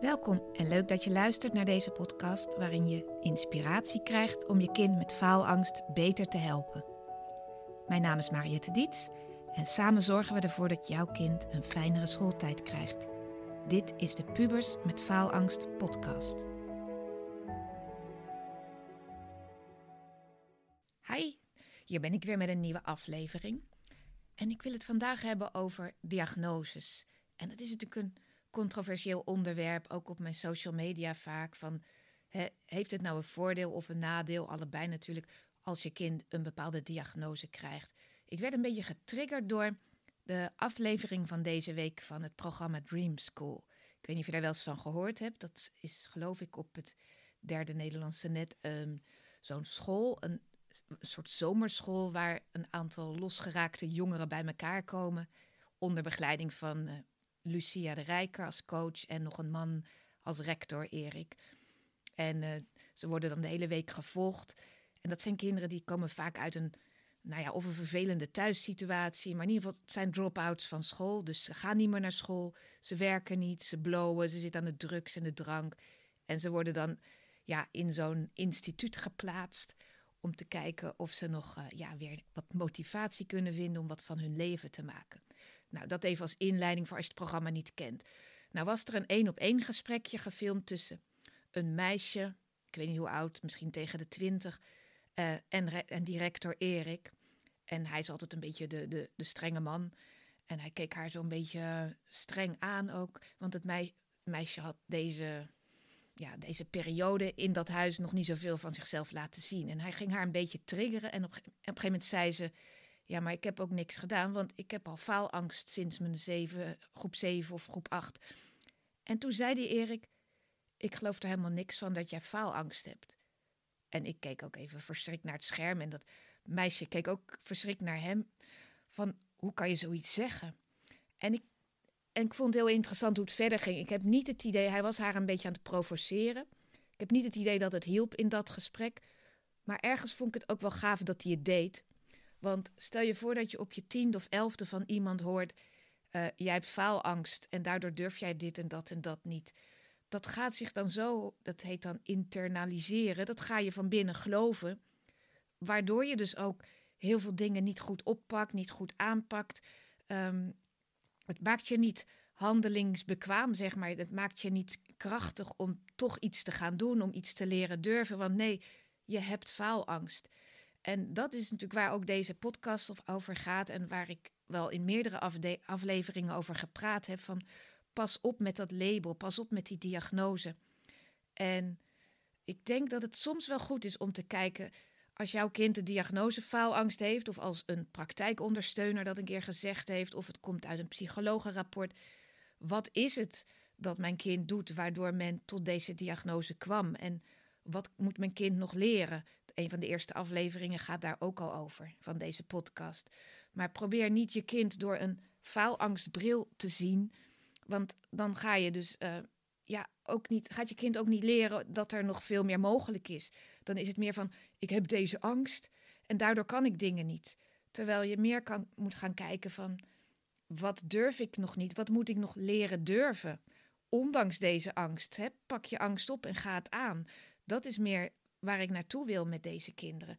Welkom en leuk dat je luistert naar deze podcast waarin je inspiratie krijgt om je kind met faalangst beter te helpen. Mijn naam is Mariette Diets en samen zorgen we ervoor dat jouw kind een fijnere schooltijd krijgt. Dit is de Pubers met Faalangst podcast. Hi, hier ben ik weer met een nieuwe aflevering. En ik wil het vandaag hebben over diagnoses. En dat is natuurlijk een controversieel onderwerp, ook op mijn social media vaak. Van, heeft het nou een voordeel of een nadeel? Allebei natuurlijk, als je kind een bepaalde diagnose krijgt. Ik werd een beetje getriggerd door de aflevering van deze week van het programma Dream School. Ik weet niet of je daar wel eens van gehoord hebt. Dat is geloof ik op het derde Nederlandse net um, zo'n school, een, soort zomerschool waar een aantal losgeraakte jongeren bij elkaar komen. Onder begeleiding van uh, Lucia de Rijker als coach en nog een man als rector, Erik. En uh, ze worden dan de hele week gevolgd. En dat zijn kinderen die komen vaak uit een, nou ja, of een vervelende thuissituatie. Maar in ieder geval, het zijn drop-outs van school. Dus ze gaan niet meer naar school. Ze werken niet, ze blowen, ze zitten aan de drugs en de drank. En ze worden dan ja, in zo'n instituut geplaatst om te kijken of ze nog uh, ja, weer wat motivatie kunnen vinden om wat van hun leven te maken. Nou, dat even als inleiding voor als je het programma niet kent. Nou was er een één op één gesprekje gefilmd tussen een meisje, ik weet niet hoe oud, misschien tegen de twintig, uh, en, en directeur Erik. En hij is altijd een beetje de, de, de strenge man. En hij keek haar zo'n beetje streng aan ook. Want het meisje had deze, ja, deze periode in dat huis nog niet zoveel van zichzelf laten zien. En hij ging haar een beetje triggeren. En op, op een gegeven moment zei ze: ja, maar ik heb ook niks gedaan, want ik heb al faalangst sinds mijn zeven, groep 7 of groep 8. En toen zei die Erik, ik geloof er helemaal niks van dat jij faalangst hebt. En ik keek ook even verschrikt naar het scherm en dat meisje keek ook verschrikt naar hem. Van, hoe kan je zoiets zeggen? En ik, en ik vond het heel interessant hoe het verder ging. Ik heb niet het idee, hij was haar een beetje aan het provoceren. Ik heb niet het idee dat het hielp in dat gesprek. Maar ergens vond ik het ook wel gaaf dat hij het deed. Want stel je voor dat je op je tiende of elfde van iemand hoort: uh, jij hebt faalangst en daardoor durf jij dit en dat en dat niet. Dat gaat zich dan zo, dat heet dan internaliseren. Dat ga je van binnen geloven. Waardoor je dus ook heel veel dingen niet goed oppakt, niet goed aanpakt. Um, het maakt je niet handelingsbekwaam, zeg maar. Het maakt je niet krachtig om toch iets te gaan doen, om iets te leren durven. Want nee, je hebt faalangst. En dat is natuurlijk waar ook deze podcast over gaat en waar ik wel in meerdere afleveringen over gepraat heb van pas op met dat label, pas op met die diagnose. En ik denk dat het soms wel goed is om te kijken als jouw kind de diagnose faalangst heeft of als een praktijkondersteuner dat een keer gezegd heeft of het komt uit een psychologenrapport. Wat is het dat mijn kind doet waardoor men tot deze diagnose kwam en wat moet mijn kind nog leren? Een van de eerste afleveringen gaat daar ook al over, van deze podcast. Maar probeer niet je kind door een faalangstbril te zien. Want dan ga je dus uh, ja, ook niet, gaat je kind ook niet leren dat er nog veel meer mogelijk is. Dan is het meer van, ik heb deze angst en daardoor kan ik dingen niet. Terwijl je meer kan, moet gaan kijken van, wat durf ik nog niet? Wat moet ik nog leren durven? Ondanks deze angst, hè? pak je angst op en ga het aan. Dat is meer waar ik naartoe wil met deze kinderen.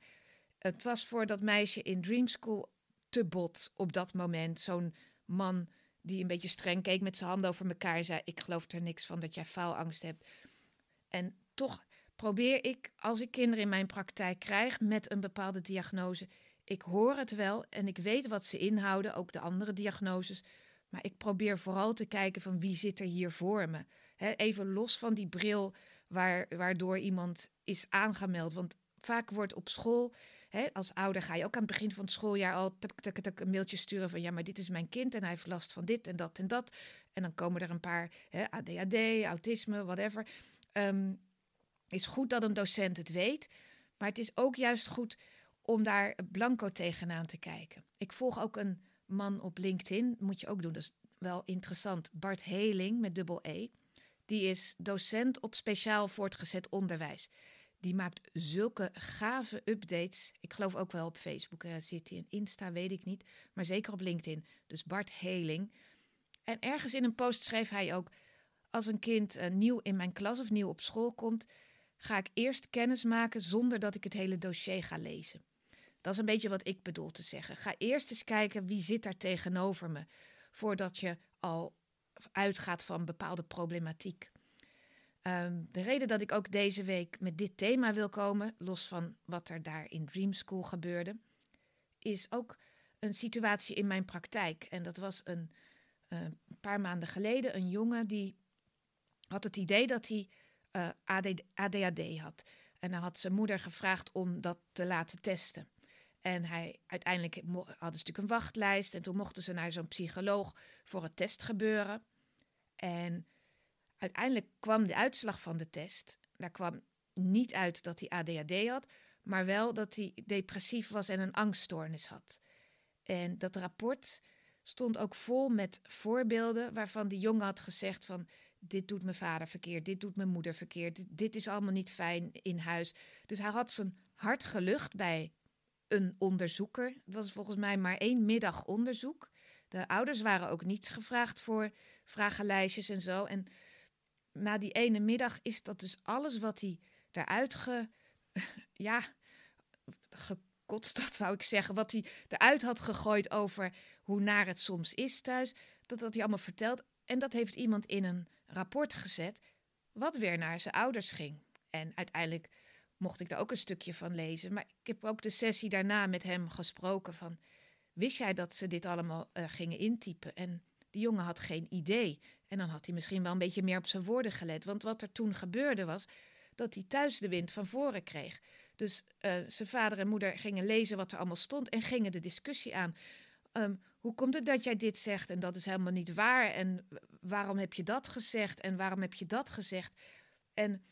Het was voor dat meisje in Dream School te bot op dat moment. Zo'n man die een beetje streng keek met zijn handen over elkaar en zei: Ik geloof er niks van dat jij faalangst hebt. En toch probeer ik, als ik kinderen in mijn praktijk krijg met een bepaalde diagnose, ik hoor het wel en ik weet wat ze inhouden, ook de andere diagnoses. Maar ik probeer vooral te kijken van wie zit er hier voor me. even los van die bril waar, waardoor iemand is aangemeld. Want vaak wordt op school, hè, als ouder ga je ook aan het begin van het schooljaar al een mailtje sturen van ja, maar dit is mijn kind en hij heeft last van dit en dat en dat. En dan komen er een paar hè, ADHD, autisme, whatever. Um, is goed dat een docent het weet, maar het is ook juist goed om daar blanco tegenaan te kijken. Ik volg ook een man op LinkedIn, moet je ook doen, dat is wel interessant. Bart Heling met dubbel E. Die is docent op speciaal voortgezet onderwijs. Die maakt zulke gave updates. Ik geloof ook wel op Facebook uh, zit hij. En Insta weet ik niet. Maar zeker op LinkedIn. Dus Bart Heling. En ergens in een post schreef hij ook... als een kind uh, nieuw in mijn klas of nieuw op school komt, ga ik eerst kennis maken zonder dat ik het hele dossier ga lezen. Dat is een beetje wat ik bedoel te zeggen. Ga eerst eens kijken wie zit daar tegenover me, voordat je al uitgaat van bepaalde problematiek. Um, de reden dat ik ook deze week met dit thema wil komen, los van wat er daar in Dream School gebeurde, is ook een situatie in mijn praktijk. En dat was een, uh, paar maanden geleden een jongen die had het idee dat hij uh, AD, ADHD had. En hij had zijn moeder gevraagd om dat te laten testen. En hij, uiteindelijk hadden ze natuurlijk een wachtlijst. En toen mochten ze naar zo'n psycholoog voor het testgebeuren. En uiteindelijk kwam de uitslag van de test. Daar kwam niet uit dat hij ADHD had, maar wel dat hij depressief was en een angststoornis had. En dat rapport stond ook vol met voorbeelden waarvan die jongen had gezegd van dit doet mijn vader verkeerd, dit doet mijn moeder verkeerd, dit, dit is allemaal niet fijn in huis. Dus hij had zijn hart gelucht bij een onderzoeker. Het was volgens mij maar één middag onderzoek. De ouders waren ook niet gevraagd voor vragenlijstjes en zo. En na die ene middag is dat dus alles wat hij eruit ge, ja, gekotst, dat wou ik zeggen, wat hij eruit had gegooid over hoe naar het soms is thuis, dat had hij allemaal verteld. En dat heeft iemand in een rapport gezet, wat weer naar zijn ouders ging. En uiteindelijk mocht ik daar ook een stukje van lezen. Maar ik heb ook de sessie daarna met hem gesproken van, wist jij dat ze dit allemaal uh, gingen intypen? En die jongen had geen idee. En dan had hij misschien wel een beetje meer op zijn woorden gelet. Want wat er toen gebeurde was dat hij thuis de wind van voren kreeg. Dus uh, zijn vader en moeder gingen lezen wat er allemaal stond en gingen de discussie aan. Um, hoe komt het dat jij dit zegt en dat is helemaal niet waar? En waarom heb je dat gezegd en waarom heb je dat gezegd? En,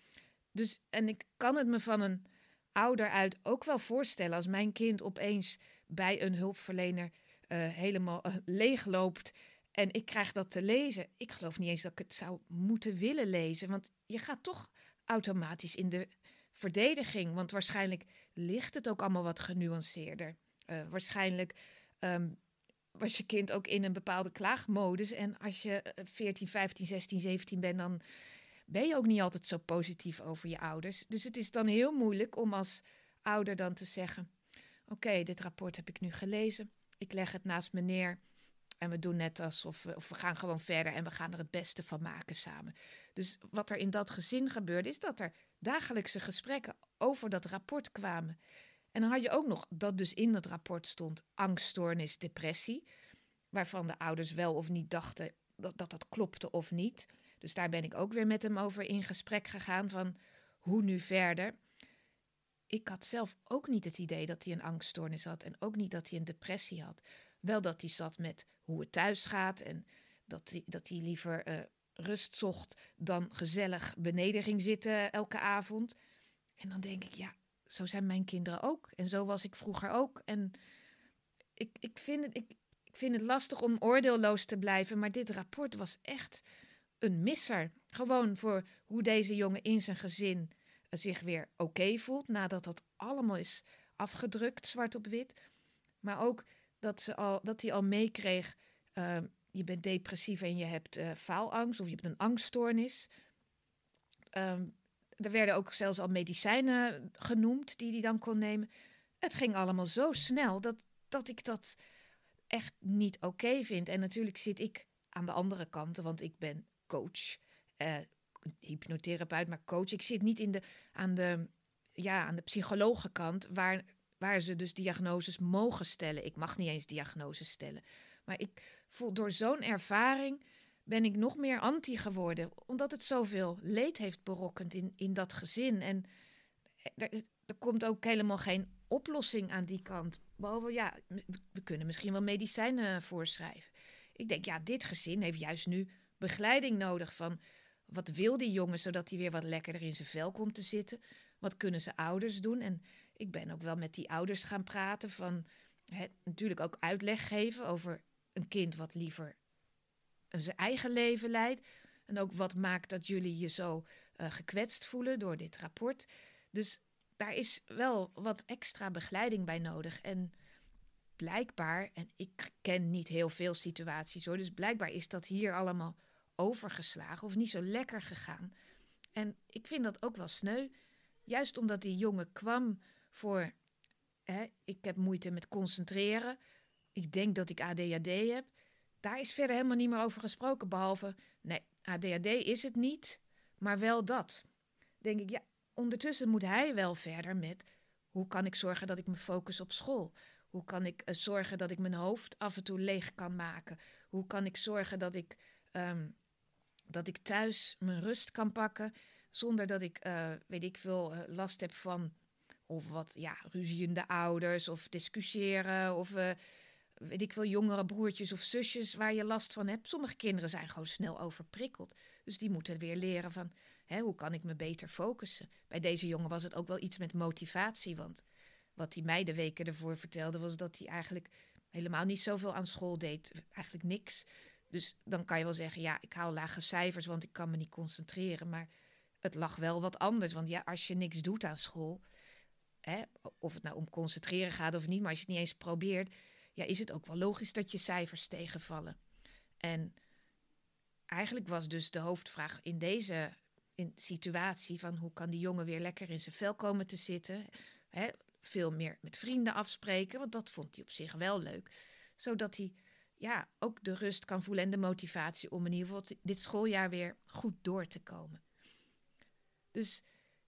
dus, en ik kan het me van een ouder uit ook wel voorstellen als mijn kind opeens bij een hulpverlener uh, helemaal uh, leegloopt en ik krijg dat te lezen. Ik geloof niet eens dat ik het zou moeten willen lezen. Want je gaat toch automatisch in de verdediging. Want waarschijnlijk ligt het ook allemaal wat genuanceerder. Uh, waarschijnlijk um, was je kind ook in een bepaalde klaagmodus. En als je 14, 15, 16, 17 bent, dan ben je ook niet altijd zo positief over je ouders. Dus het is dan heel moeilijk om als ouder dan te zeggen: Oké, dit rapport heb ik nu gelezen. Ik leg het naast me neer. En we doen net alsof we, of we gaan gewoon verder en we gaan er het beste van maken samen. Dus wat er in dat gezin gebeurde, is dat er dagelijkse gesprekken over dat rapport kwamen. En dan had je ook nog dat dus in dat rapport stond angststoornis, depressie. Waarvan de ouders wel of niet dachten dat, dat dat klopte of niet. Dus daar ben ik ook weer met hem over in gesprek gegaan van hoe nu verder. Ik had zelf ook niet het idee dat hij een angststoornis had en ook niet dat hij een depressie had. Wel dat hij zat met hoe het thuis gaat en dat hij, dat hij liever uh, rust zocht dan gezellig beneden ging zitten elke avond. En dan denk ik, ja, zo zijn mijn kinderen ook. En zo was ik vroeger ook. En ik, ik, vind, het, ik vind het lastig om oordeelloos te blijven, maar dit rapport was echt een misser. Gewoon voor hoe deze jongen in zijn gezin zich weer oké voelt nadat dat allemaal is afgedrukt, zwart op wit. Maar ook dat, ze al, dat hij al meekreeg, uh, je bent depressief en je hebt uh, faalangst of je hebt een angststoornis. Um, er werden ook zelfs al medicijnen genoemd die hij dan kon nemen. Het ging allemaal zo snel dat, dat ik dat echt niet oké vind. En natuurlijk zit ik aan de andere kant, want ik ben coach, uh, hypnotherapeut, maar coach. Ik zit niet in de, aan, de, ja, aan de psychologenkant, waar waar ze dus diagnoses mogen stellen. Ik mag niet eens diagnoses stellen. Maar ik voel door zo'n ervaring ben ik nog meer anti geworden. Omdat het zoveel leed heeft berokkend in, in dat gezin. En er, er komt ook helemaal geen oplossing aan die kant. Behalve, ja, we kunnen misschien wel medicijnen voorschrijven. Ik denk, ja, dit gezin heeft juist nu begeleiding nodig van... wat wil die jongen, zodat hij weer wat lekkerder in zijn vel komt te zitten? Wat kunnen ze ouders doen? En ik ben ook wel met die ouders gaan praten van natuurlijk ook uitleg geven over een kind wat liever zijn eigen leven leidt. En ook wat maakt dat jullie je zo uh, gekwetst voelen door dit rapport. Dus daar is wel wat extra begeleiding bij nodig. En blijkbaar, en ik ken niet heel veel situaties hoor, dus blijkbaar is dat hier allemaal overgeslagen of niet zo lekker gegaan. En ik vind dat ook wel sneu. Juist omdat die jongen kwam voor, hè, ik heb moeite met concentreren. Ik denk dat ik ADHD heb. Daar is verder helemaal niet meer over gesproken. Behalve, nee, ADHD is het niet, maar wel dat. Denk ik, ja, ondertussen moet hij wel verder met hoe kan ik zorgen dat ik me focus op school? Hoe kan ik uh, zorgen dat ik mijn hoofd af en toe leeg kan maken? Hoe kan ik zorgen dat ik, um, dat ik thuis mijn rust kan pakken zonder dat ik, uh, weet ik veel, uh, last heb van of wat, ja, ruziende ouders of discussiëren of weet ik veel, jongere broertjes of zusjes waar je last van hebt. Sommige kinderen zijn gewoon snel overprikkeld. Dus die moeten weer leren van, hè, hoe kan ik me beter focussen? Bij deze jongen was het ook wel iets met motivatie, want wat hij mij de weken ervoor vertelde was dat hij eigenlijk helemaal niet zoveel aan school deed. Eigenlijk niks. Dus dan kan je wel zeggen, ja, ik haal lage cijfers, want ik kan me niet concentreren. Maar het lag wel wat anders. Want ja, als je niks doet aan school, hè, of het nou om concentreren gaat of niet, maar als je het niet eens probeert, ja, is het ook wel logisch dat je cijfers tegenvallen. En eigenlijk was dus de hoofdvraag in deze in situatie van hoe kan die jongen weer lekker in zijn vel komen te zitten. Hè, veel meer met vrienden afspreken, want dat vond hij op zich wel leuk. Zodat hij ja, ook de rust kan voelen en de motivatie om in ieder geval dit schooljaar weer goed door te komen. Dus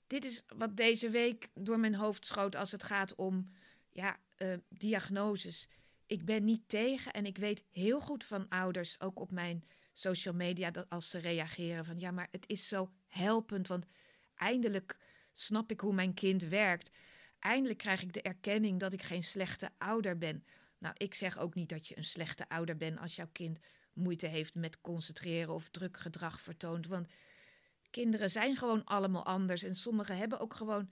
dit is wat deze week door mijn hoofd schoot als het gaat om ja, uh, diagnoses ik ben niet tegen en ik weet heel goed van ouders, ook op mijn social media, dat als ze reageren van ja, maar het is zo helpend, want eindelijk snap ik hoe mijn kind werkt. Eindelijk krijg ik de erkenning dat ik geen slechte ouder ben. Nou, ik zeg ook niet dat je een slechte ouder bent als jouw kind moeite heeft met concentreren of druk gedrag vertoont. Want kinderen zijn gewoon allemaal anders en sommigen hebben ook gewoon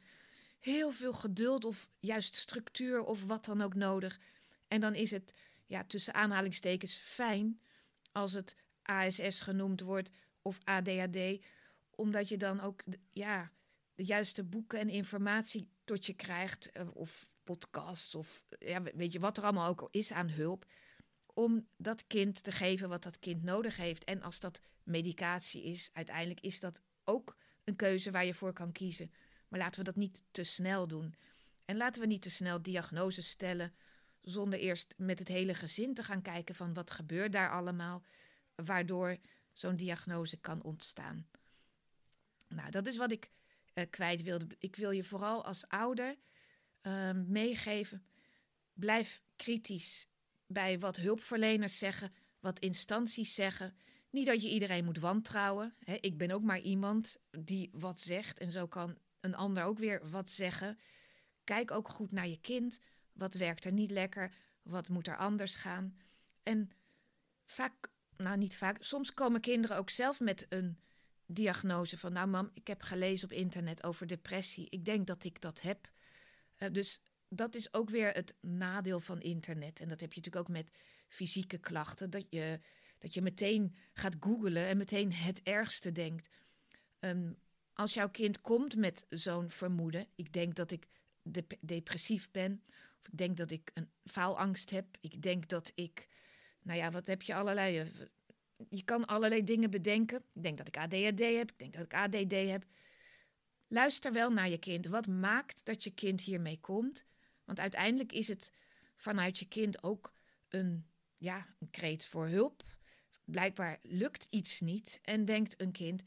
heel veel geduld of juist structuur of wat dan ook nodig en dan is het, ja, tussen aanhalingstekens fijn als het ASS genoemd wordt of ADHD, omdat je dan ook ja, de juiste boeken en informatie tot je krijgt, eh, of podcasts, of ja, weet je wat er allemaal ook is aan hulp, om dat kind te geven wat dat kind nodig heeft. En als dat medicatie is, uiteindelijk is dat ook een keuze waar je voor kan kiezen. Maar laten we dat niet te snel doen. En laten we niet te snel diagnoses stellen zonder eerst met het hele gezin te gaan kijken van wat gebeurt daar allemaal, waardoor zo'n diagnose kan ontstaan. Nou, dat is wat ik uh, kwijt wilde. Ik wil je vooral als ouder uh, meegeven, blijf kritisch bij wat hulpverleners zeggen, wat instanties zeggen. Niet dat je iedereen moet wantrouwen. Hè. Ik ben ook maar iemand die wat zegt en zo kan een ander ook weer wat zeggen. Kijk ook goed naar je kind. Wat werkt er niet lekker? Wat moet er anders gaan? En vaak, nou niet vaak, soms komen kinderen ook zelf met een diagnose van, nou mam, ik heb gelezen op internet over depressie. Ik denk dat ik dat heb. Uh, dus dat is ook weer het nadeel van internet. En dat heb je natuurlijk ook met fysieke klachten. Dat je, dat je meteen gaat googlen en meteen het ergste denkt. Um, als jouw kind komt met zo'n vermoeden, ik denk dat ik de depressief ben, ik denk dat ik een faalangst heb. Ik denk dat ik, nou ja, wat heb je allerlei. Eh, je kan allerlei dingen bedenken. Ik denk dat ik ADHD heb. Ik denk dat ik ADD heb. Luister wel naar je kind. Wat maakt dat je kind hiermee komt? Want uiteindelijk is het vanuit je kind ook een, ja, een kreet voor hulp. Blijkbaar lukt iets niet en denkt een kind: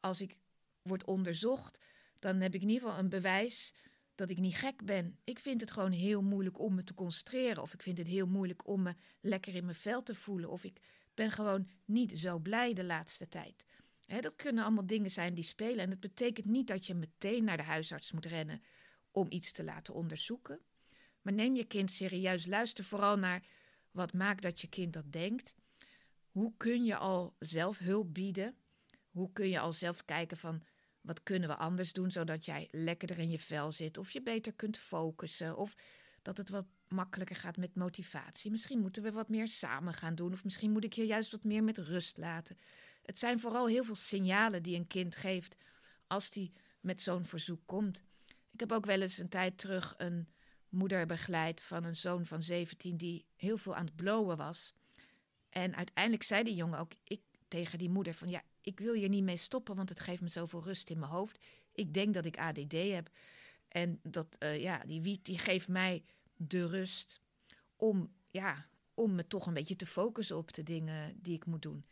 als ik word onderzocht, dan heb ik in ieder geval een bewijs dat ik niet gek ben. Ik vind het gewoon heel moeilijk om me te concentreren. Of ik vind het heel moeilijk om me lekker in mijn vel te voelen. Of ik ben gewoon niet zo blij de laatste tijd. Dat kunnen allemaal dingen zijn die spelen. En het betekent niet dat je meteen naar de huisarts moet rennen om iets te laten onderzoeken. Maar neem je kind serieus. Luister vooral naar wat maakt dat je kind dat denkt. Hoe kun je al zelf hulp bieden? Hoe kun je al zelf kijken van wat kunnen we anders doen zodat jij lekkerder in je vel zit? Of je beter kunt focussen? Of dat het wat makkelijker gaat met motivatie? Misschien moeten we wat meer samen gaan doen. Of misschien moet ik je juist wat meer met rust laten. Het zijn vooral heel veel signalen die een kind geeft als die met zo'n verzoek komt. Ik heb ook wel eens een tijd terug een moeder begeleid van een zoon van 17 die heel veel aan het blowen was. En uiteindelijk zei die jongen ook: Ik tegen die moeder van ja, ik wil hier niet mee stoppen, want het geeft me zoveel rust in mijn hoofd. Ik denk dat ik ADD heb. En dat, uh, ja, die wiet die geeft mij de rust om, ja, om me toch een beetje te focussen op de dingen die ik moet doen.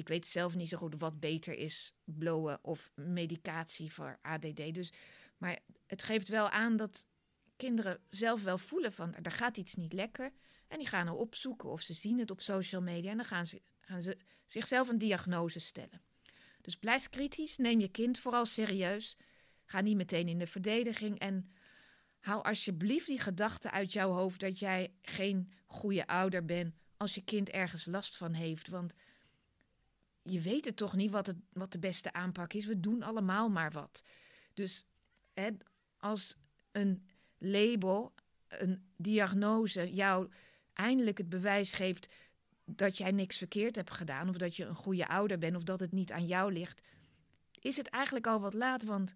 Ik weet zelf niet zo goed wat beter is, blowen of medicatie voor ADD. Dus, maar het geeft wel aan dat kinderen zelf wel voelen van er gaat iets niet lekker. En die gaan er opzoeken of ze zien het op social media en dan gaan ze, gaan ze zichzelf een diagnose stellen. Dus blijf kritisch, neem je kind vooral serieus. Ga niet meteen in de verdediging en haal alsjeblieft die gedachte uit jouw hoofd dat jij geen goede ouder bent als je kind ergens last van heeft. Want je weet het toch niet wat, het, wat de beste aanpak is. We doen allemaal maar wat. Dus hè, als een label, een diagnose jou eindelijk het bewijs geeft dat jij niks verkeerd hebt gedaan, of dat je een goede ouder bent, of dat het niet aan jou ligt, is het eigenlijk al wat laat. Want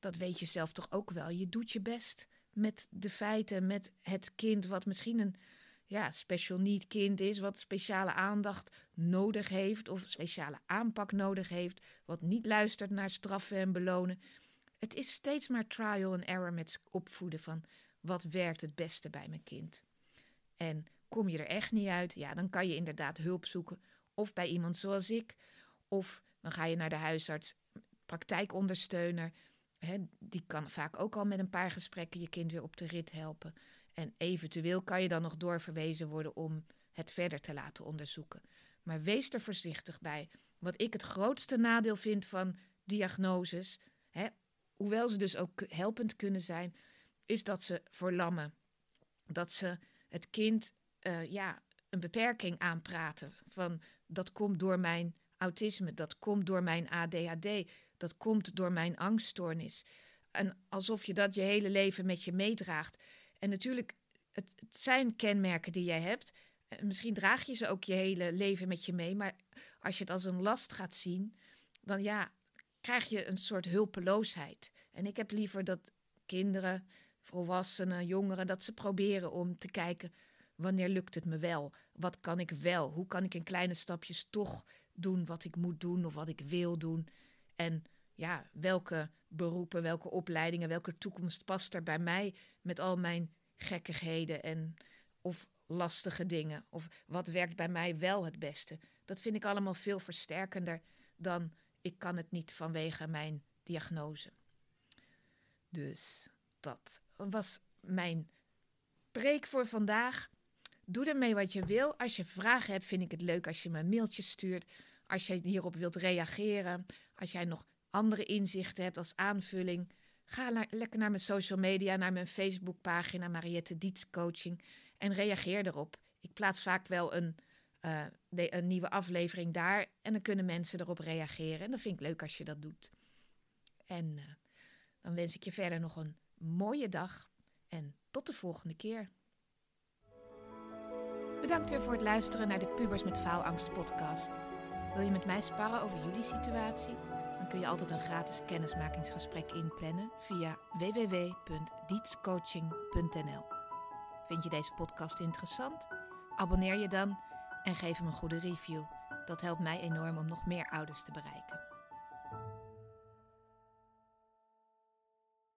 dat weet je zelf toch ook wel. Je doet je best met de feiten, met het kind wat misschien een ja, special need kind is, wat speciale aandacht nodig heeft of speciale aanpak nodig heeft, wat niet luistert naar straffen en belonen. Het is steeds maar trial and error met opvoeden van wat werkt het beste bij mijn kind. En kom je er echt niet uit, ja, dan kan je inderdaad hulp zoeken. Of bij iemand zoals ik. Of dan ga je naar de huisarts, praktijkondersteuner. Die kan vaak ook al met een paar gesprekken je kind weer op de rit helpen. En eventueel kan je dan nog doorverwezen worden om het verder te laten onderzoeken. Maar wees er voorzichtig bij. Wat ik het grootste nadeel vind van diagnoses, hè, hoewel ze dus ook helpend kunnen zijn, is dat ze verlammen. Dat ze het kind uh, ja, een beperking aanpraten. Van dat komt door mijn autisme, dat komt door mijn ADHD, dat komt door mijn angststoornis. En alsof je dat je hele leven met je meedraagt. En natuurlijk, het, het zijn kenmerken die jij hebt. Misschien draag je ze ook je hele leven met je mee. Maar als je het als een last gaat zien, dan ja, krijg je een soort hulpeloosheid. En ik heb liever dat kinderen, volwassenen, jongeren, dat ze proberen om te kijken wanneer lukt het me wel? Wat kan ik wel? Hoe kan ik in kleine stapjes toch doen wat ik moet doen of wat ik wil doen? En ja, welke beroepen, welke opleidingen, welke toekomst past er bij mij met al mijn gekkigheden en of lastige dingen? Of wat werkt bij mij wel het beste? Dat vind ik allemaal veel versterkender dan ik kan het niet vanwege mijn diagnose. Dus dat was mijn preek voor vandaag. Doe ermee wat je wil. Als je vragen hebt, vind ik het leuk als je me een mailtje stuurt. Als je hierop wilt reageren. Als jij nog andere inzichten hebt als aanvulling. Ga lekker naar mijn social media, naar mijn Facebookpagina Mariette Diets Coaching. En reageer erop. Ik plaats vaak wel een, uh, een nieuwe aflevering daar. En dan kunnen mensen erop reageren. En dat vind ik leuk als je dat doet. En uh, dan wens ik je verder nog een mooie dag. En tot de volgende keer. Bedankt weer voor het luisteren naar de Pubers met Faalangst podcast. Wil je met mij sparren over jullie situatie? Dan kun je altijd een gratis kennismakingsgesprek inplannen via www.dietscoaching.nl. Vind je deze podcast interessant? Abonneer je dan en geef hem een goede review. Dat helpt mij enorm om nog meer ouders te bereiken.